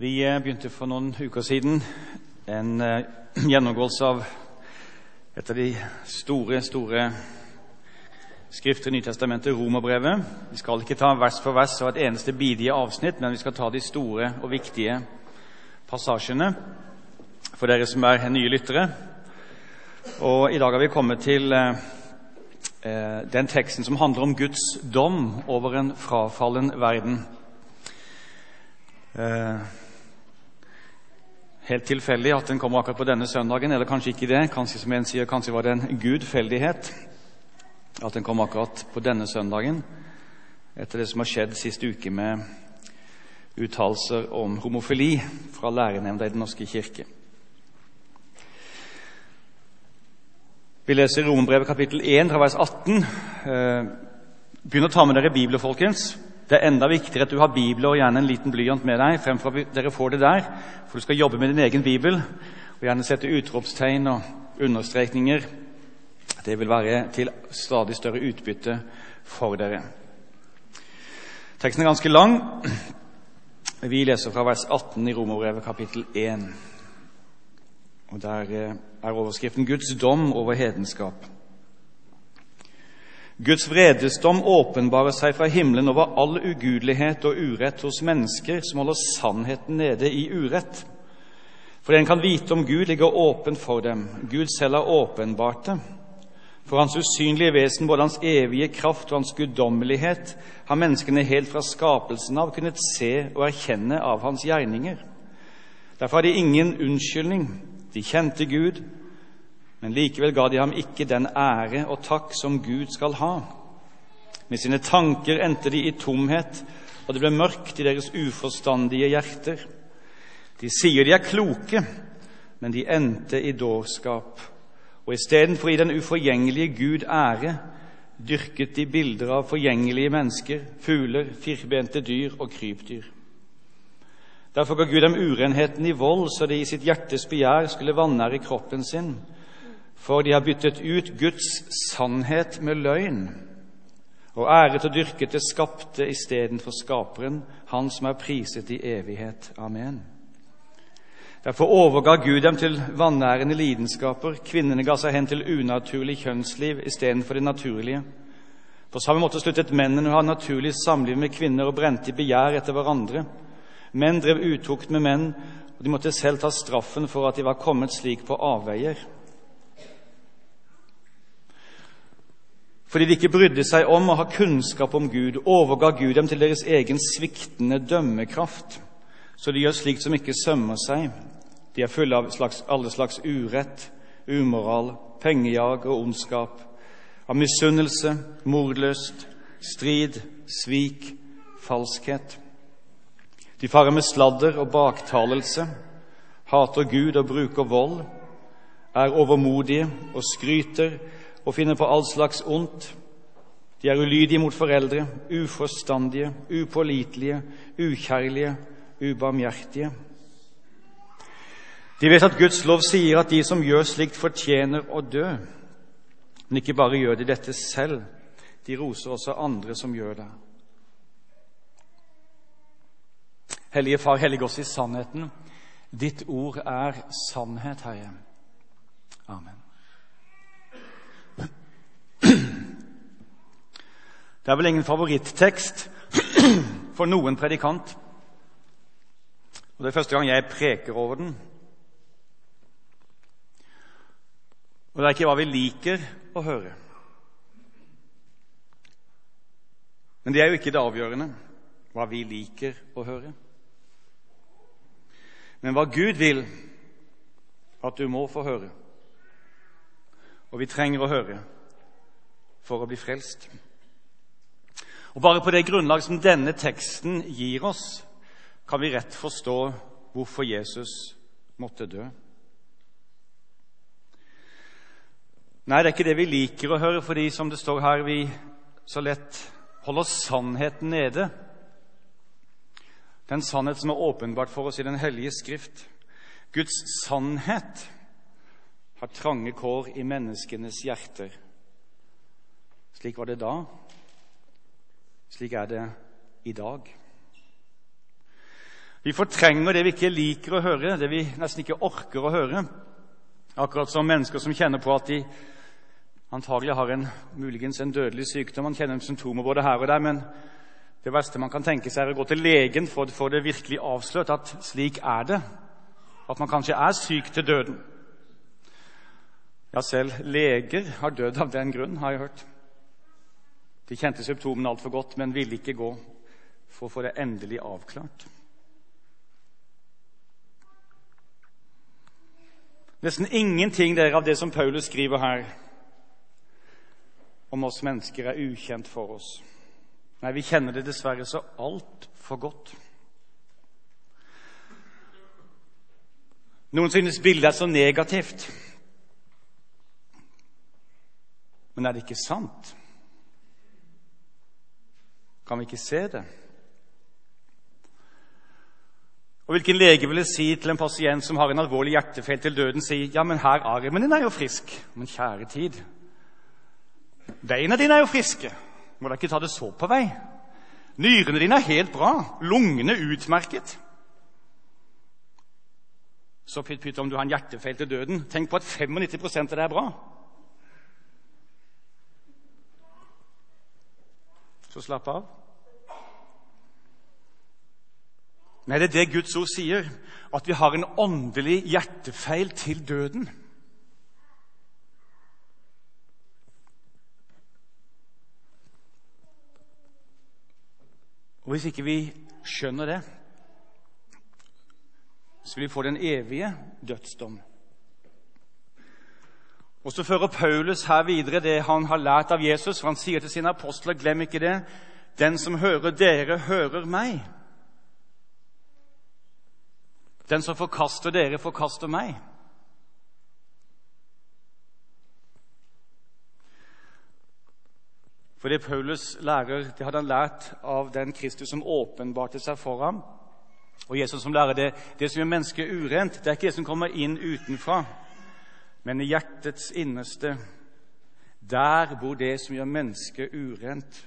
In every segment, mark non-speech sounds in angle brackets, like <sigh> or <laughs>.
Vi eh, begynte for noen uker siden en eh, <clears throat> gjennomgåelse av et av de store, store skrifter i Nytestamentet, Romerbrevet. Vi skal ikke ta vers for vers og et eneste bidige avsnitt, men vi skal ta de store og viktige passasjene for dere som er nye lyttere. Og I dag har vi kommet til eh, eh den teksten som handler om Guds dom over en frafallen verden. Eh, helt tilfeldig at den kommer akkurat på denne søndagen, eller kanskje ikke det. Kanskje som en sier, kanskje var det en gudfeldighet at den kom akkurat på denne søndagen, etter det som har skjedd sist uke med uttalelser om homofili fra lærernemnda i Den norske kirke. Vi leser Romerbrevet kapittel 1 fra vers 18. Eh, begynn å ta med dere Bibelen, folkens. Det er enda viktigere at du har Bibelen og gjerne en liten blyant med deg fremfor at dere får det der, for du skal jobbe med din egen bibel og gjerne sette utropstegn og understrekninger. Det vil være til stadig større utbytte for dere. Teksten er ganske lang. Vi leser fra vers 18 i Romerbrevet kapittel 1. Og Der eh, er overskriften 'Guds dom over hedenskap'. Guds vredesdom åpenbarer seg fra himmelen over all ugudelighet og urett hos mennesker som holder sannheten nede i urett. For det en kan vite om Gud, ligger åpent for dem. Gud selv har åpenbart det. For Hans usynlige vesen, både Hans evige kraft og Hans guddommelighet, har menneskene helt fra skapelsen av kunnet se og erkjenne av Hans gjerninger. Derfor har de ingen unnskyldning. De kjente Gud, men likevel ga de ham ikke den ære og takk som Gud skal ha. Med sine tanker endte de i tomhet, og det ble mørkt i deres uforstandige hjerter. De sier de er kloke, men de endte i dårskap. Og istedenfor å gi den uforgjengelige Gud ære, dyrket de bilder av forgjengelige mennesker, fugler, firbente dyr og krypdyr. Derfor ga Gud dem urenheten i vold, så de i sitt hjertes begjær skulle vanære kroppen sin for de har byttet ut Guds sannhet med løgn og æret og dyrket det skapte istedenfor Skaperen, Han som er priset i evighet. Amen. Derfor overga Gud dem til vanærende lidenskaper. Kvinnene ga seg hen til unaturlig kjønnsliv istedenfor det naturlige. På samme måte sluttet mennene å ha naturlig samliv med kvinner og brente i begjær etter hverandre. Menn drev utukt med menn, og de måtte selv ta straffen for at de var kommet slik på avveier. Fordi de ikke brydde seg om å ha kunnskap om Gud, overga Gud dem til deres egen sviktende dømmekraft. Så de gjør slikt som ikke sømmer seg. De er fulle av slags, alle slags urett, umoral, pengejag og ondskap. Av misunnelse, mordlyst, strid, svik, falskhet. De farer med sladder og baktalelse, hater Gud og bruker vold, er overmodige og skryter og finner på all slags ondt. De er ulydige mot foreldre, uforstandige, upålitelige, ukjærlige, ubarmhjertige. De vet at Guds lov sier at de som gjør slikt, fortjener å dø. Men ikke bare gjør de dette selv, de roser også andre som gjør det. Hellige Far, hellig oss i sannheten. Ditt ord er sannhet, Herre. Amen. Det er vel ingen favorittekst for noen predikant. Og Det er første gang jeg preker over den. Og det er ikke hva vi liker å høre. Men det er jo ikke det avgjørende, hva vi liker å høre. Men hva Gud vil at du må få høre. Og vi trenger å høre for å bli frelst. Og Bare på det grunnlag som denne teksten gir oss, kan vi rett forstå hvorfor Jesus måtte dø. Nei, det er ikke det vi liker å høre, fordi som det står her, vi så lett holder sannheten nede. Den sannhet som er åpenbart for oss i Den hellige skrift. Guds sannhet har trange kår i menneskenes hjerter. Slik var det da. Slik er det i dag. Vi fortrenger det vi ikke liker å høre, det vi nesten ikke orker å høre. Akkurat som mennesker som kjenner på at de antagelig har en, muligens en dødelig sykdom. Man kjenner symptomer både her og der, men det verste man kan tenke seg, er å gå til legen for å få det virkelig avslørt at slik er det. At man kanskje er syk til døden. Ja, selv leger har dødd av den grunn, har jeg hørt. De kjente symptomene altfor godt, men ville ikke gå for å få det endelig avklart. Nesten ingenting der av det som Paulus skriver her om oss mennesker, er ukjent for oss. Nei, vi kjenner det dessverre så altfor godt. Noen synes bildet er så negativt. Men er det ikke sant? Kan vi ikke se det? Og Hvilken lege ville si til en pasient som har en alvorlig hjertefeil til døden, si ja, men her armen din er jo frisk. Men kjære tid, beina dine er jo friske. Må da ikke ta det så på vei? Nyrene dine er helt bra. Lungene utmerket. Så pytt, pytt om du har en hjertefeil til døden. Tenk på at 95 av det er bra. Så slapp av. Nei, det er det Guds ord sier, at vi har en åndelig hjertefeil til døden. Og Hvis ikke vi skjønner det, så vil vi få den evige dødsdom. Og Så fører Paulus her videre det han har lært av Jesus. for Han sier til sine apostler, glem ikke det, den som hører dere, hører meg. Den som forkaster dere, forkaster meg. For det Paulus lærer, det hadde han lært av den Kristus som åpenbarte seg for ham. Og Jesus som lærer det, det som gjør mennesket urent, det er ikke det som kommer inn utenfra, men i hjertets innerste. Der bor det som gjør mennesket urent.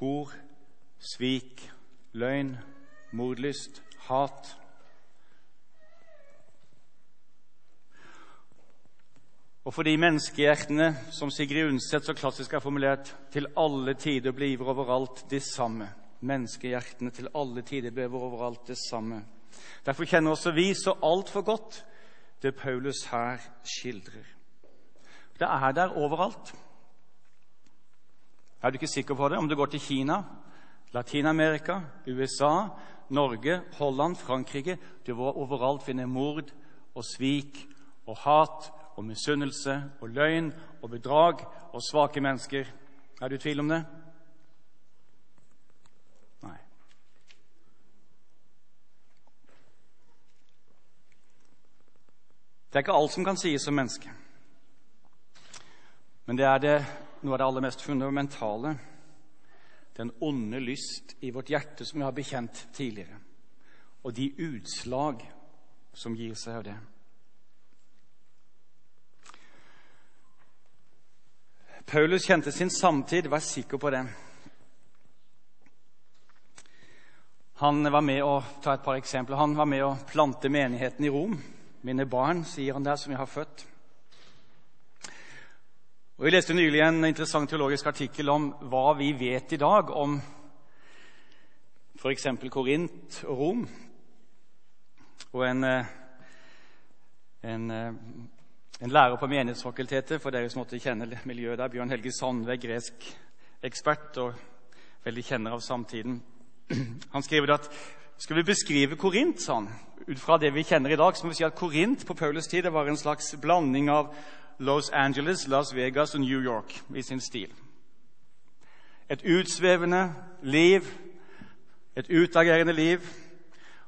Hor, svik, løgn, mordlyst, hat. Og fordi menneskehjertene, som Sigrid Undset så klassisk har formulert, til alle tider blir overalt det samme. Menneskehjertene til alle tider blir overalt det samme. Derfor kjenner også vi så altfor godt det Paulus her skildrer. Det er der overalt. Er du ikke sikker på det? Om du går til Kina, Latin-Amerika, USA, Norge, Holland, Frankrike Du vil overalt finne mord og svik og hat og misunnelse og løgn og bedrag og svake mennesker. Er du i tvil om det? Nei. Det er ikke alt som kan sies som menneske. Men det er det, noe av det aller mest fundamentale. Den onde lyst i vårt hjerte som vi har bekjent tidligere. Og de utslag som gir seg av det. Paulus kjente sin samtid, vær sikker på det. Han var med å ta et par eksempler. Han var med å plante menigheten i Rom. Mine barn, sier han der, som jeg har født. Og Vi leste nylig en interessant teologisk artikkel om hva vi vet i dag om f.eks. Korint og Rom. Og en, eh, en eh, en lærer på Menighetsfakultetet, for dere som måtte kjenne miljøet der, Bjørn Helge Sandve, gresk ekspert og veldig kjenner av samtiden. Han skriver at skal vi beskrive Korint sånn, ut fra det vi kjenner i dag, så må vi si at Korint på Paulus tid var en slags blanding av Los Angeles, Las Vegas og New York i sin stil. Et utsvevende liv, et utagerende liv.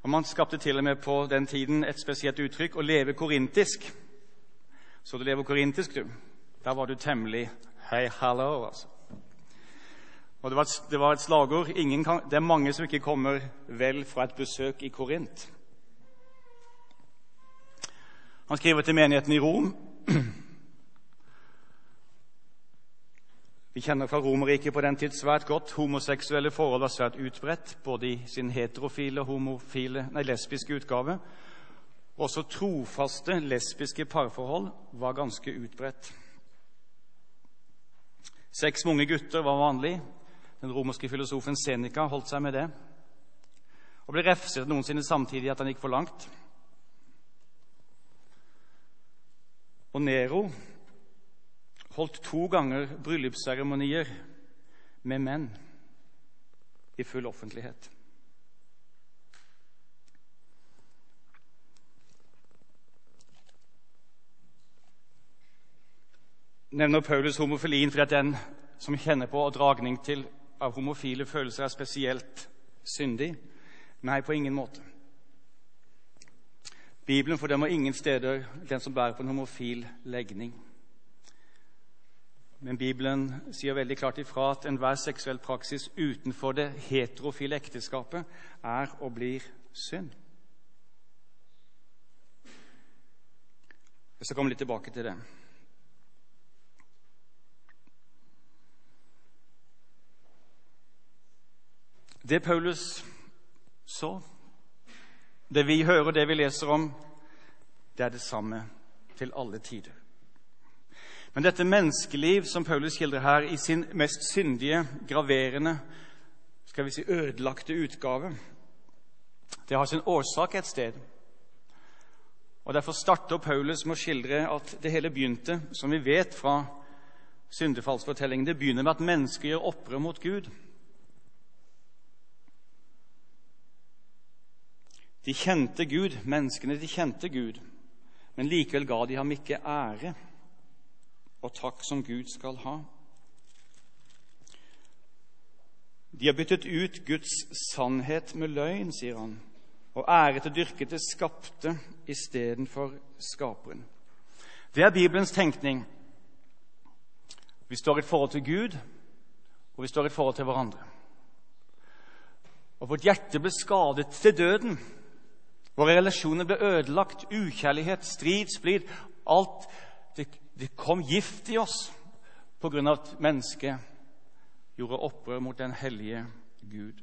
Og man skapte til og med på den tiden et spesielt uttrykk å leve korintisk. Så du lever korintisk, du. Der var du temmelig Hei, hallo, altså. Og det var, et, det var et slagord. Kan, det er mange som ikke kommer vel fra et besøk i Korint. Han skriver til menigheten i Rom. Vi kjenner fra Romerriket på den tid svært godt. Homoseksuelle forhold var svært utbredt, både i sin heterofile og homofile, nei, lesbiske utgave. Også trofaste lesbiske parforhold var ganske utbredt. Seks med unge gutter var vanlig. Den romerske filosofen Seneca holdt seg med det og ble refset noensinne samtidig at han gikk for langt. Og Nero holdt to ganger bryllupsseremonier med menn i full offentlighet. Nevner Paulus homofilien fordi den som kjenner på og dragning til av homofile følelser, er spesielt syndig? Nei, på ingen måte. Bibelen fordømmer ingen steder den som bærer på en homofil legning. Men Bibelen sier veldig klart ifra at enhver seksuell praksis utenfor det heterofile ekteskapet er og blir synd. Jeg skal komme litt tilbake til det. Det Paulus så, det vi hører, det vi leser om, det er det samme til alle tider. Men dette menneskeliv som Paulus skildrer her i sin mest syndige, graverende, skal vi si ødelagte utgave, det har sin årsak et sted. Og Derfor starter Paulus med å skildre at det hele begynte, som vi vet fra syndefallsfortellingen, det begynner med at mennesker gjør opprør mot Gud. De kjente Gud, menneskene de kjente Gud, men likevel ga de ham ikke ære og takk som Gud skal ha. De har byttet ut Guds sannhet med løgn, sier han, og æret og dyrket det skapte istedenfor skaperen. Det er Bibelens tenkning. Vi står i et forhold til Gud, og vi står i et forhold til hverandre. Og vårt hjerte ble skadet til døden. Våre relasjoner ble ødelagt. Ukjærlighet, strid, splid. Alt det det kom gift i oss av at mennesket gjorde opprør mot den hellige Gud.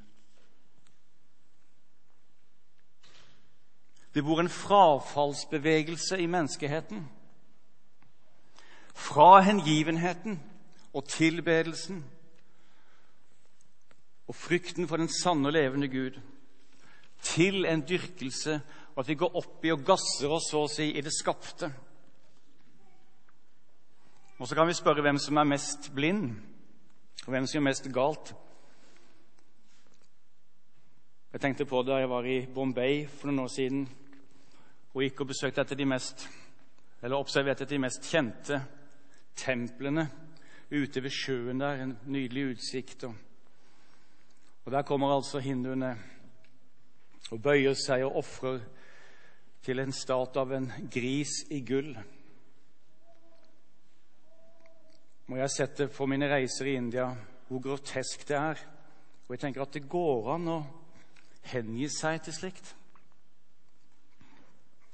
Det bor en frafallsbevegelse i menneskeheten. Fra hengivenheten og tilbedelsen og frykten for den sanne og levende Gud til en dyrkelse, og at vi går opp i og gasser oss så å si, i det skapte. Og så kan vi spørre hvem som er mest blind, og hvem som gjør mest galt. Jeg tenkte på det da jeg var i Bombay for noen år siden og gikk og besøkte etter de mest, eller observerte de mest kjente templene ute ved sjøen der. En nydelig utsikt. Og, og der kommer altså hinduene og bøyer seg og ofrer til en stat av en gris i gull. Og jeg har sett det på mine reiser i India, hvor grotesk det er. Og jeg tenker at det går an å hengi seg til slikt.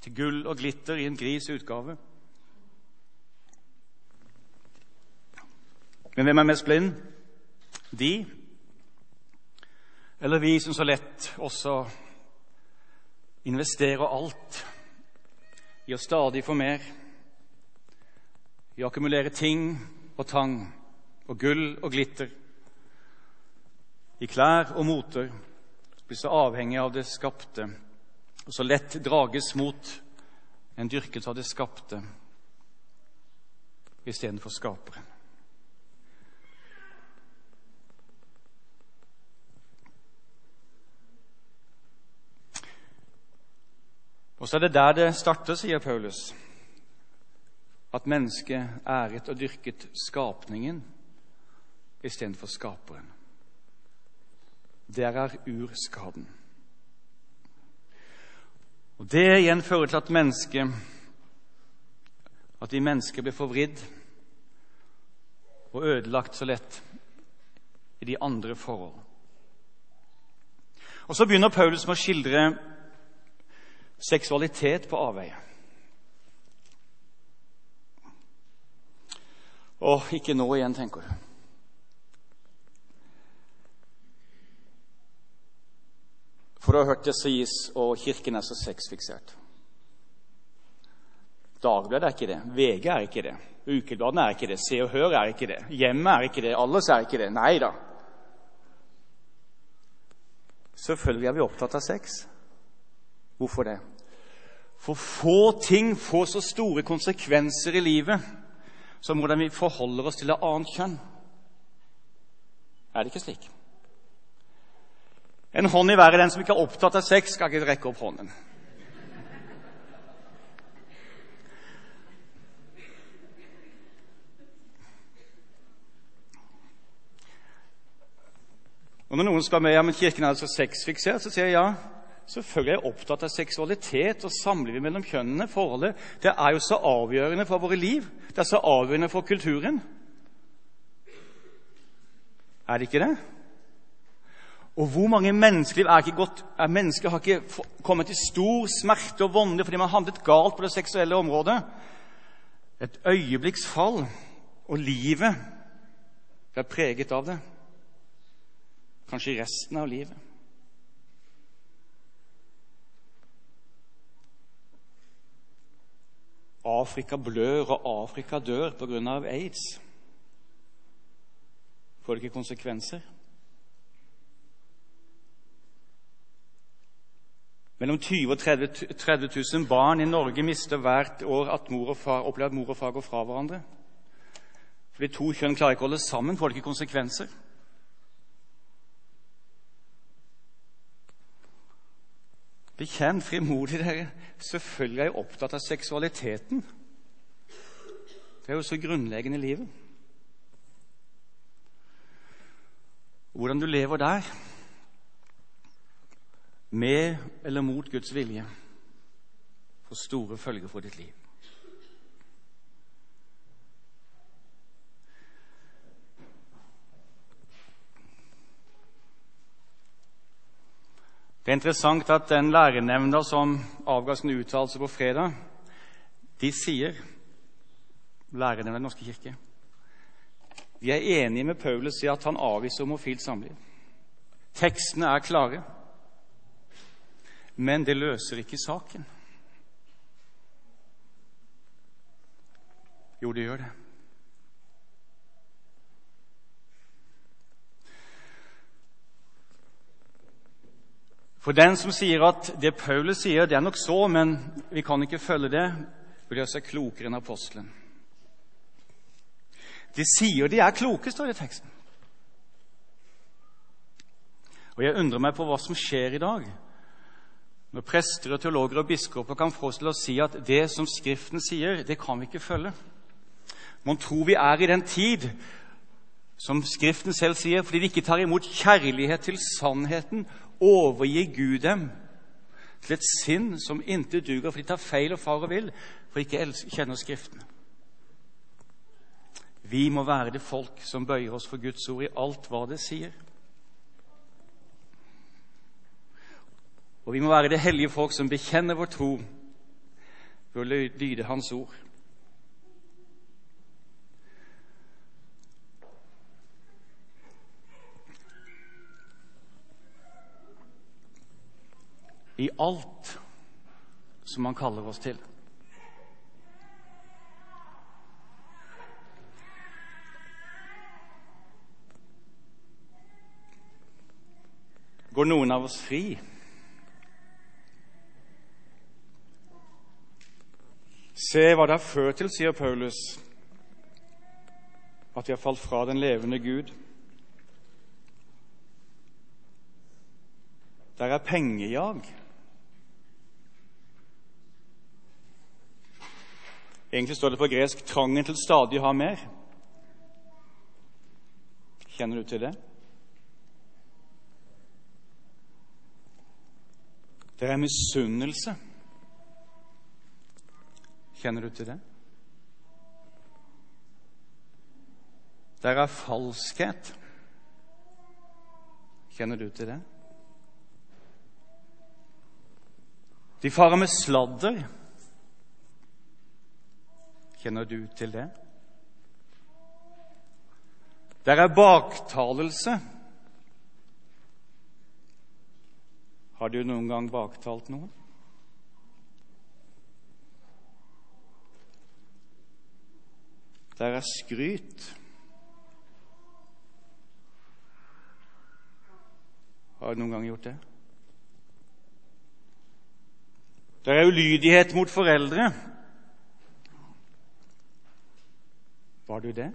Til gull og glitter i en gris utgave. Men hvem er mest blind? De? Eller vi som så lett også investerer alt i å stadig få mer, i å akkumulere ting og tang og gull og glitter, i klær og moter, blir så avhengig av det skapte og så lett drages mot en dyrkelse av det skapte istedenfor skaperen. Og så er det der det starter, sier Paulus at mennesket æret og dyrket skapningen istedenfor skaperen. Der er urskaden. Og Det igjen fører til at mennesket at vi mennesker blir forvridd og ødelagt så lett i de andre forhold. Og Så begynner Paulus med å skildre Seksualitet på avveie. Å, ikke nå igjen, tenker du. For å ha hørt det sies og Kirken er så sexfiksert. Dagbladet er ikke det. VG er ikke det. Ukebladene er ikke det. Se og Hør er ikke det. Hjemmet er ikke det. Alles er ikke det. Nei da. Selvfølgelig er vi opptatt av sex. Hvorfor det? For få ting får så store konsekvenser i livet som hvordan vi forholder oss til et annet kjønn. Er det ikke slik? En hånd i været. Den som ikke er opptatt av sex, skal ikke rekke opp hånden. Og Når noen spør meg ja, men kirken er altså sexfiksert, så sier jeg ja. Selvfølgelig er jeg opptatt av seksualitet og samlivet mellom kjønnene. Forholdet det er jo så avgjørende for våre liv. Det er så avgjørende for kulturen. Er det ikke det? Og hvor mange menneskeliv er ikke gått, er mennesker har ikke kommet til stor smerte og vonde fordi man handlet galt på det seksuelle området? Et øyeblikks fall, og livet er preget av det. Kanskje resten av livet. Afrika blør, og Afrika dør pga. aids. Får det ikke konsekvenser? Mellom 20 og 30, 30 000 barn i Norge mister hvert år at mor og far, opplever at mor og far går fra hverandre. Fordi to kjønn klarer ikke å holde sammen, får det ikke konsekvenser. Bekjenn frimodig, dere. Selvfølgelig er jeg opptatt av seksualiteten. Det er jo så grunnleggende i livet. Hvordan du lever der, med eller mot Guds vilje, får store følger for ditt liv. Det er interessant at den lærernemnda som avga sin uttalelse på fredag, de sier Lærernemnda i Den norske kirke de er enige med Paulus i at han avviser homofilt samliv. Tekstene er klare, men det løser ikke saken. Jo, det gjør det. For den som sier at det Paulus sier, det er nok så, men vi kan ikke følge det, vil gjøre seg klokere enn apostelen. De sier de er kloke, står det i teksten. Og Jeg undrer meg på hva som skjer i dag, når prester, og teologer og biskoper kan få oss til å si at det som Skriften sier, det kan vi ikke følge. Man tror vi er i den tid som Skriften selv sier, fordi de ikke tar imot kjærlighet til sannheten overgir Gud dem til et sinn som intet duger, for de tar feil og far og vil, for de ikke kjenner Skriftene. Vi må være det folk som bøyer oss for Guds ord i alt hva det sier. Og vi må være det hellige folk som bekjenner vår tro ved å lyde Hans ord. I alt som han kaller oss til. Går noen av oss fri? Se hva det har ført til, sier Paulus, at vi har falt fra den levende Gud. Der er pengejag. Egentlig står det på gresk 'trangen til stadig å ha mer'. Kjenner du til det? Det er misunnelse. Kjenner du til det? Det er falskhet. Kjenner du til det? De farer med sladder. Kjenner du til det? Der er baktalelse. Har du noen gang baktalt noen? Der er skryt. Har du noen gang gjort det? Der er ulydighet mot foreldre. Var du det?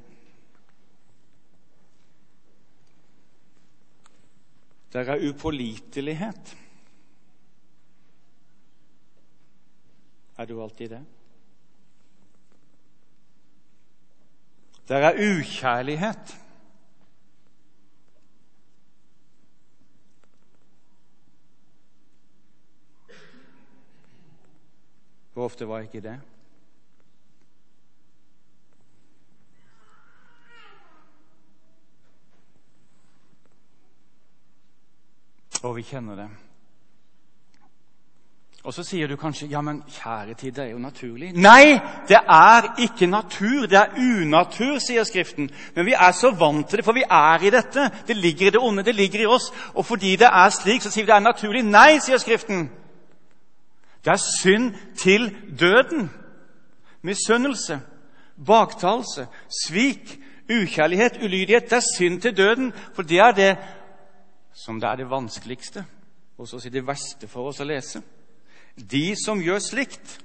Der er upålitelighet. Er du alltid det? Der er ukjærlighet. Hvor ofte var ikke det? Og vi kjenner det. Og så sier du kanskje ja, men kjære tid, det er jo naturlig. Nei, det er ikke natur, det er unatur, sier Skriften. Men vi er så vant til det, for vi er i dette. Det ligger i det onde, det ligger i oss. Og fordi det er slik, så sier vi det er naturlig. Nei, sier Skriften. Det er synd til døden. Misunnelse, baktalelse, svik, ukjærlighet, ulydighet. Det er synd til døden, for det er det som det er det vanskeligste, og så å si det verste for oss å lese. De som gjør slikt,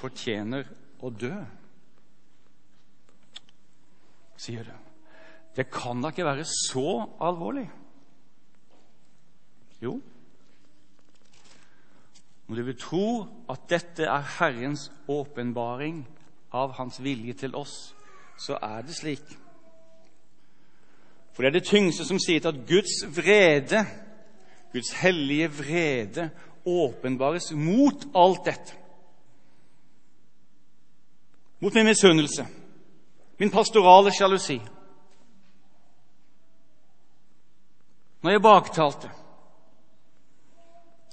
fortjener å dø, sier det. Det kan da ikke være så alvorlig? Jo, om du vil tro at dette er Herrens åpenbaring av Hans vilje til oss, så er det slik. For det er det tyngste som sier til at Guds vrede Guds hellige vrede åpenbares mot alt dette. Mot min misunnelse, min pastorale sjalusi. Når jeg baktalte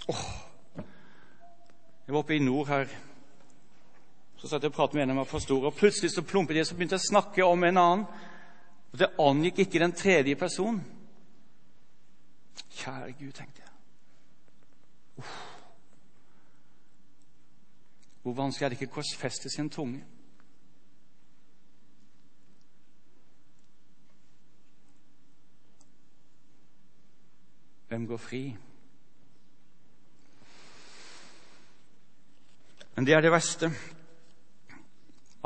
Åh, Jeg var oppe i nord her. Så satt jeg og pratet med en av meg for stor, og plutselig så plumpet jeg så begynte jeg å snakke om en annen. Og Det angikk ikke den tredje personen. Kjære Gud, tenkte jeg. Uff. Hvor vanskelig er det ikke å korsfeste sin tunge? Hvem går fri? Men det er det verste.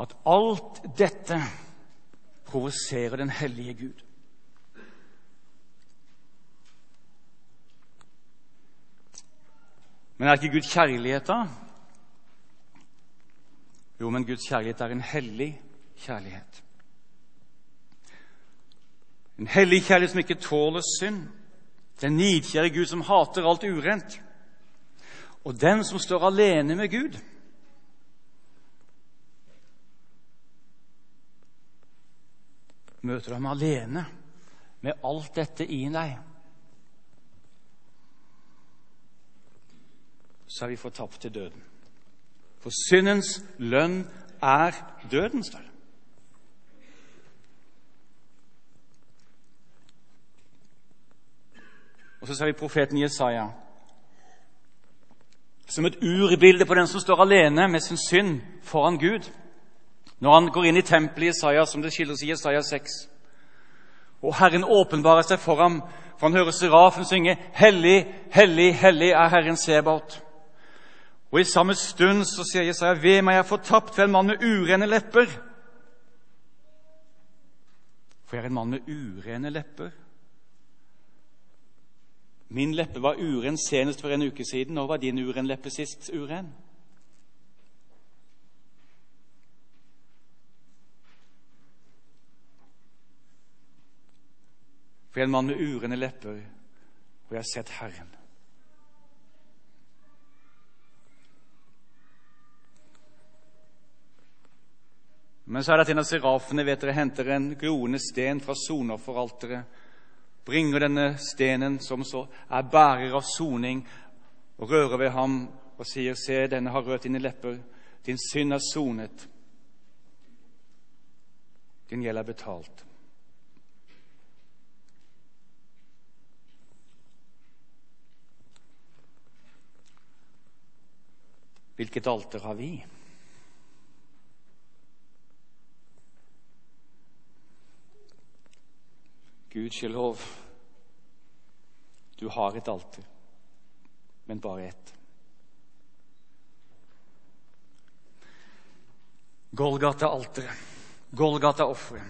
At alt dette provoserer den hellige Gud. Men er ikke Gud kjærlighet, da? Jo, men Guds kjærlighet er en hellig kjærlighet. En hellig kjærlighet som ikke tåler synd. Den nidkjære Gud som hater alt urent. Og den som står alene med Gud. Møter ham alene med alt dette i deg? så er vi fortapt til døden. For syndens lønn er døden, står det. Og så ser vi profeten Jesaja som et urbilde på den som står alene med sin synd foran Gud. Når han går inn i tempelet i Isaiah, som det skildres i Isaiah 6. Og Herren åpenbarer seg for ham, for han hører serafen synge 'Hellig, hellig, hellig er Herren Sebaot'. Og i samme stund så sier Jesaja, 'Ved meg, er fortapt for en mann med urene lepper'. For jeg er en mann med urene lepper. Min leppe var uren senest for en uke siden. Når var din uren leppe sist uren? For jeg er en mann med urene lepper, og jeg har sett Herren. Men så er det at en av serafene vet dere, henter en groende sten fra sonofferalteret, bringer denne stenen, som så er bærer av soning, og rører ved ham og sier, Se, denne har rørt dine lepper, din synd er sonet, din gjeld er betalt. Hvilket alter har vi? Gudskjelov, du har et alter, men bare ett. Golgata-alteret, Golgata-offeret,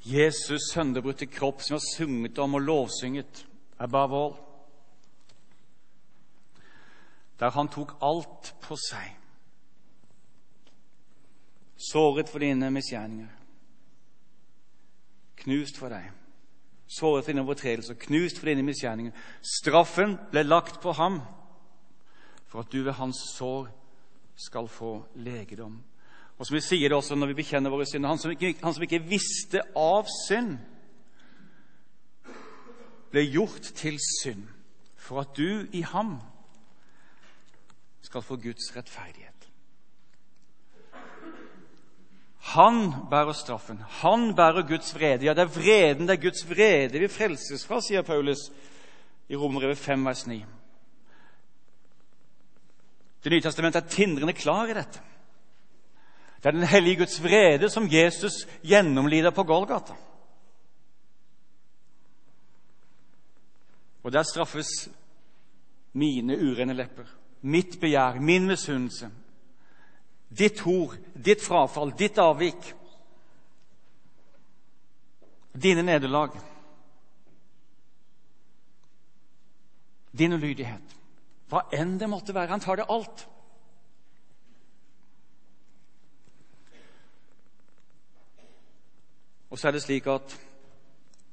Jesus' sønderbrutte kropp som har sunget om og lovsynget, bare all. Der han tok alt på seg. Såret for dine misgjerninger. Knust for deg. Såret for dine overtredelser, knust for dine misgjerninger. Straffen ble lagt på ham for at du ved hans sår skal få legedom. Og som vi sier det også når vi bekjenner våre synder han han som ikke visste av synd, ble gjort til synd for at du i ham skal få Guds rettferdighet. Han bærer straffen. Han bærer Guds vrede. Ja, det er vreden, det er Guds vrede vi frelses fra, sier Paulus i Romerbrevet 5, vers 9. Det nye testamentet er tindrende klar i dette. Det er den hellige Guds vrede som Jesus gjennomlider på Golgata. Og der straffes mine urene lepper, mitt begjær, min misunnelse, ditt hor, ditt frafall, ditt avvik, dine nederlag, din ulydighet. Hva enn det måtte være. Han tar det alt. Og så er det slik at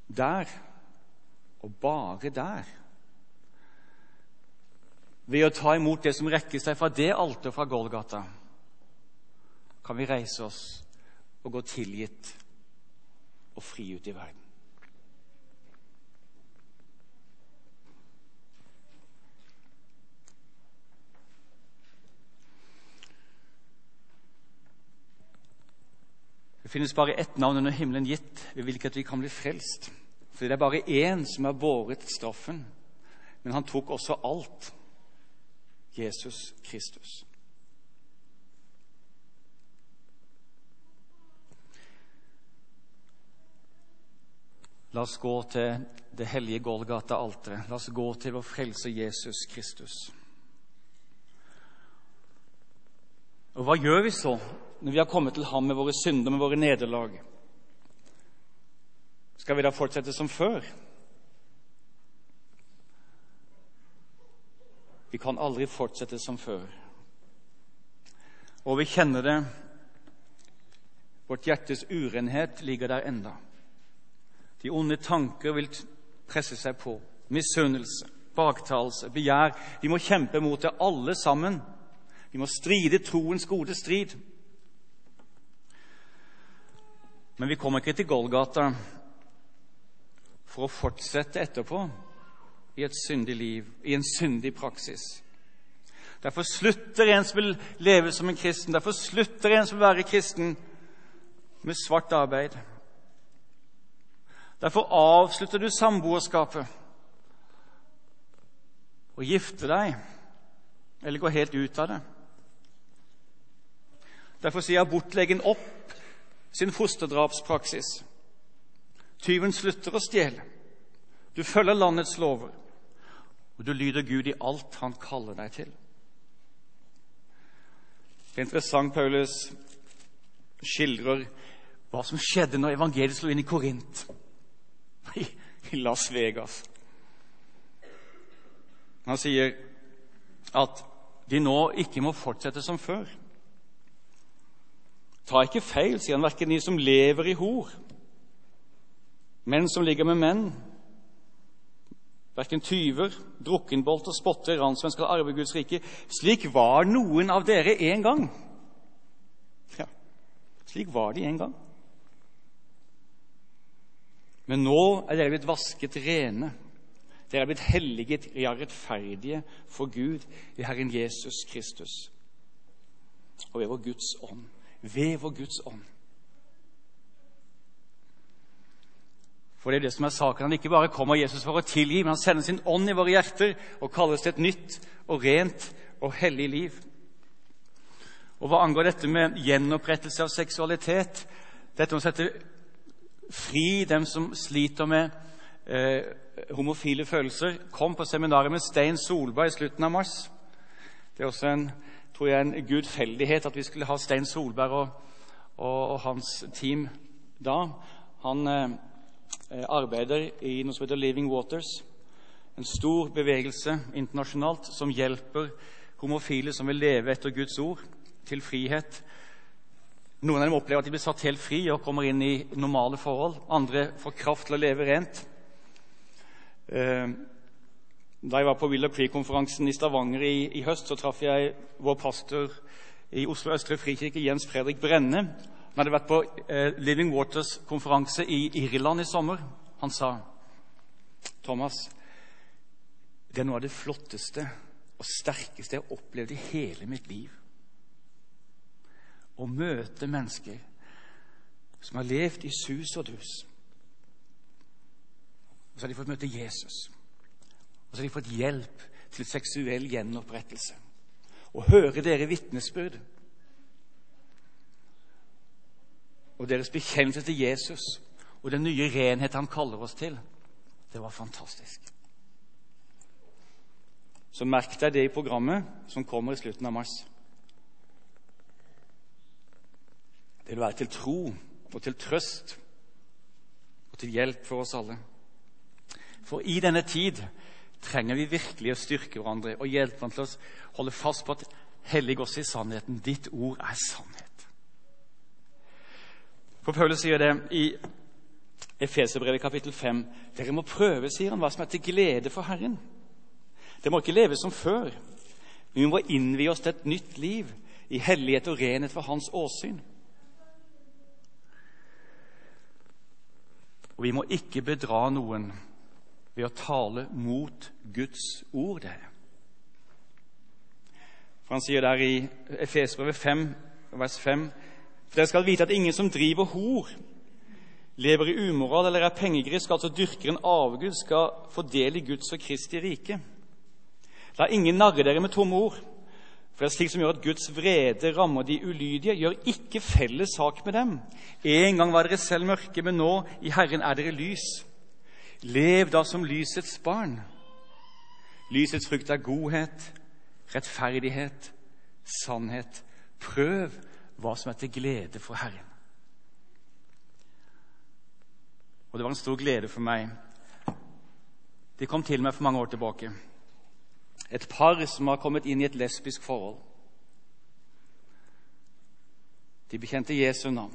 der, og bare der Ved å ta imot det som rekker seg fra det alteret fra Golgata, kan vi reise oss og gå tilgitt og fri ut i verden. Det finnes bare ett navn under himmelen gitt ved hvilket vi kan bli frelst. For det er bare én som har båret straffen, men han tok også alt. Jesus Kristus. La oss gå til det hellige Golgata-alteret. La oss gå til vår frelse Jesus Kristus. Og hva gjør vi så når vi har kommet til ham med våre synder, med våre nederlag? Skal vi da fortsette som før? Vi kan aldri fortsette som før. Og vi kjenner det. Vårt hjertes urenhet ligger der enda. De onde tanker vil presse seg på. Misunnelse, baktalelse, begjær. Vi må kjempe mot det, alle sammen. Vi må stride troens gode strid. Men vi kommer ikke til Golgata for å fortsette etterpå i et syndig liv, i en syndig praksis. Derfor slutter en som vil leve som en kristen, derfor slutter en som vil være kristen, med svart arbeid. Derfor avslutter du samboerskapet og gifter deg, eller går helt ut av det. Derfor sier abortlegen opp sin fosterdrapspraksis. Tyven slutter å stjele. Du følger landets lover, og du lyder Gud i alt han kaller deg til. Det er interessant Paulus skildrer hva som skjedde når evangeliet slo inn i Korint, <laughs> i Las Vegas. Han sier at de nå ikke må fortsette som før. Ta ikke feil, sier han, verken de som lever i hor, menn som ligger med menn, verken tyver, drukkenbolter, spotter, ransmenn skal arve Guds rike. Slik var noen av dere en gang. Ja, slik var de en gang. Men nå er dere blitt vasket rene. Dere er blitt helliget, ja, rettferdige for Gud i Herren Jesus Kristus og ved vår Guds ånd ved vår Guds ånd. For det er det som er saken. Han ikke bare kommer Jesus for å tilgi, men han sender sin ånd i våre hjerter og kaller oss til et nytt og rent og hellig liv. Og hva angår dette med gjenopprettelse av seksualitet, dette med å sette fri dem som sliter med eh, homofile følelser, kom på seminaret med Stein Solberg i slutten av mars. Det er også en, tror jeg, en gudfeldighet at vi skulle ha Stein Solberg og, og, og hans team da. Han eh, arbeider i noe som heter Living Waters, en stor bevegelse internasjonalt som hjelper homofile som vil leve etter Guds ord, til frihet. Noen av dem opplever at de blir satt helt fri og kommer inn i normale forhold. Andre får kraft til å leve rent. Eh, da jeg var på Willow Creek-konferansen i Stavanger i, i, høst, så traff jeg vår pastor i Oslo Østre Frikirke, Jens Fredrik Brenne. Han hadde vært på eh, Living Waters-konferanse i Irland i sommer. Han sa Thomas, det er noe av det flotteste og sterkeste jeg har opplevd i hele mitt liv. Å møte mennesker som har levd i sus og dus. Og så har de fått møte Jesus. Og så har de fått hjelp til seksuell gjenopprettelse. Å høre dere vitnesbyrd og deres bekjennelse til Jesus og den nye renhet han kaller oss til, det var fantastisk. Så merk deg det i programmet som kommer i slutten av mars. Det vil være til tro og til trøst og til hjelp for oss alle. For i denne tid trenger vi virkelig å styrke hverandre og hjelpe hverandre til å holde fast på at hellig oss i sannheten. Ditt ord er sannhet. For Paulus sier det i Efeserbrevet kapittel 5. Dere må prøve, sier han, hva som er til glede for Herren. Det må ikke leve som før. Vi må innvie oss til et nytt liv i hellighet og renhet for Hans åsyn. Og vi må ikke bedra noen ved å tale mot Guds ord. det. For Han sier der i Efesbrevet 5, vers 5.: For dere skal vite at ingen som driver hor, lever i umoral eller er pengegrisk, altså dyrker en avgud, skal få del i Guds og Kristi rike. La ingen narre dere med tomme ord. For det er slik som gjør at Guds vrede rammer de ulydige. Gjør ikke felles sak med dem. En gang var dere selv mørke, men nå i Herren er dere lys. Lev da som lysets barn. Lysets frukt er godhet, rettferdighet, sannhet. Prøv hva som er til glede for Herren. Og det var en stor glede for meg. De kom til meg for mange år tilbake et par som har kommet inn i et lesbisk forhold. De bekjente Jesu navn.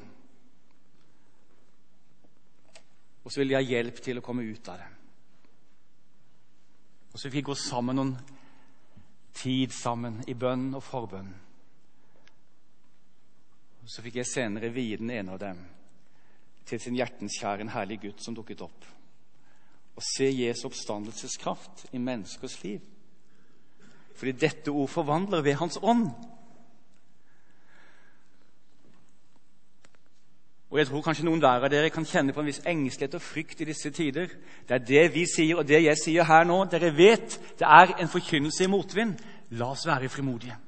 Og så ville de ha hjelp til å komme ut av det. Og så fikk vi gå sammen noen tid sammen i bønn og forbønn. Så fikk jeg senere vie den ene av dem til sin hjertens kjære, en herlig gutt som dukket opp. Og se Jesu oppstandelseskraft i menneskers liv. Fordi dette ord forvandler ved Hans ånd. Og jeg tror kanskje noen hver av dere kan kjenne på en viss engstelighet og frykt i disse tider. Det er det vi sier, og det jeg sier her nå. Dere vet det er en forkynnelse i motvind. La oss være frimodige.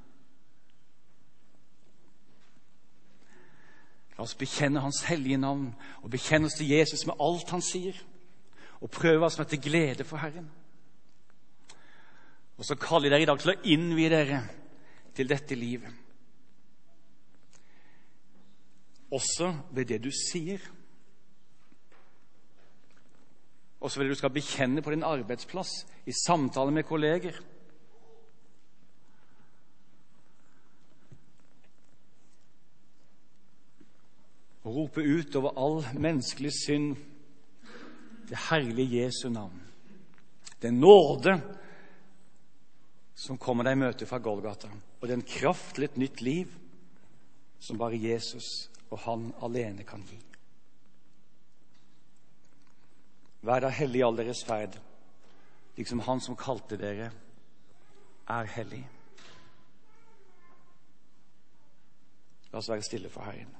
La oss bekjenne Hans hellige navn og bekjenne oss til Jesus med alt han sier, og prøve oss er til glede for Herren. Og så kaller jeg dere i dag til å innvie dere til dette livet. Også ved det du sier. Også ved det du skal bekjenne på din arbeidsplass, i samtale med kolleger. Og rope ut over all menneskelig synd det herlige Jesu navn. Det nåde som kommer deg i møte fra Golgata, og den kraft til et nytt liv som bare Jesus og Han alene kan gi. Vær da hellig i all deres ferd, liksom Han som kalte dere, er hellig. La oss være stille for Herren.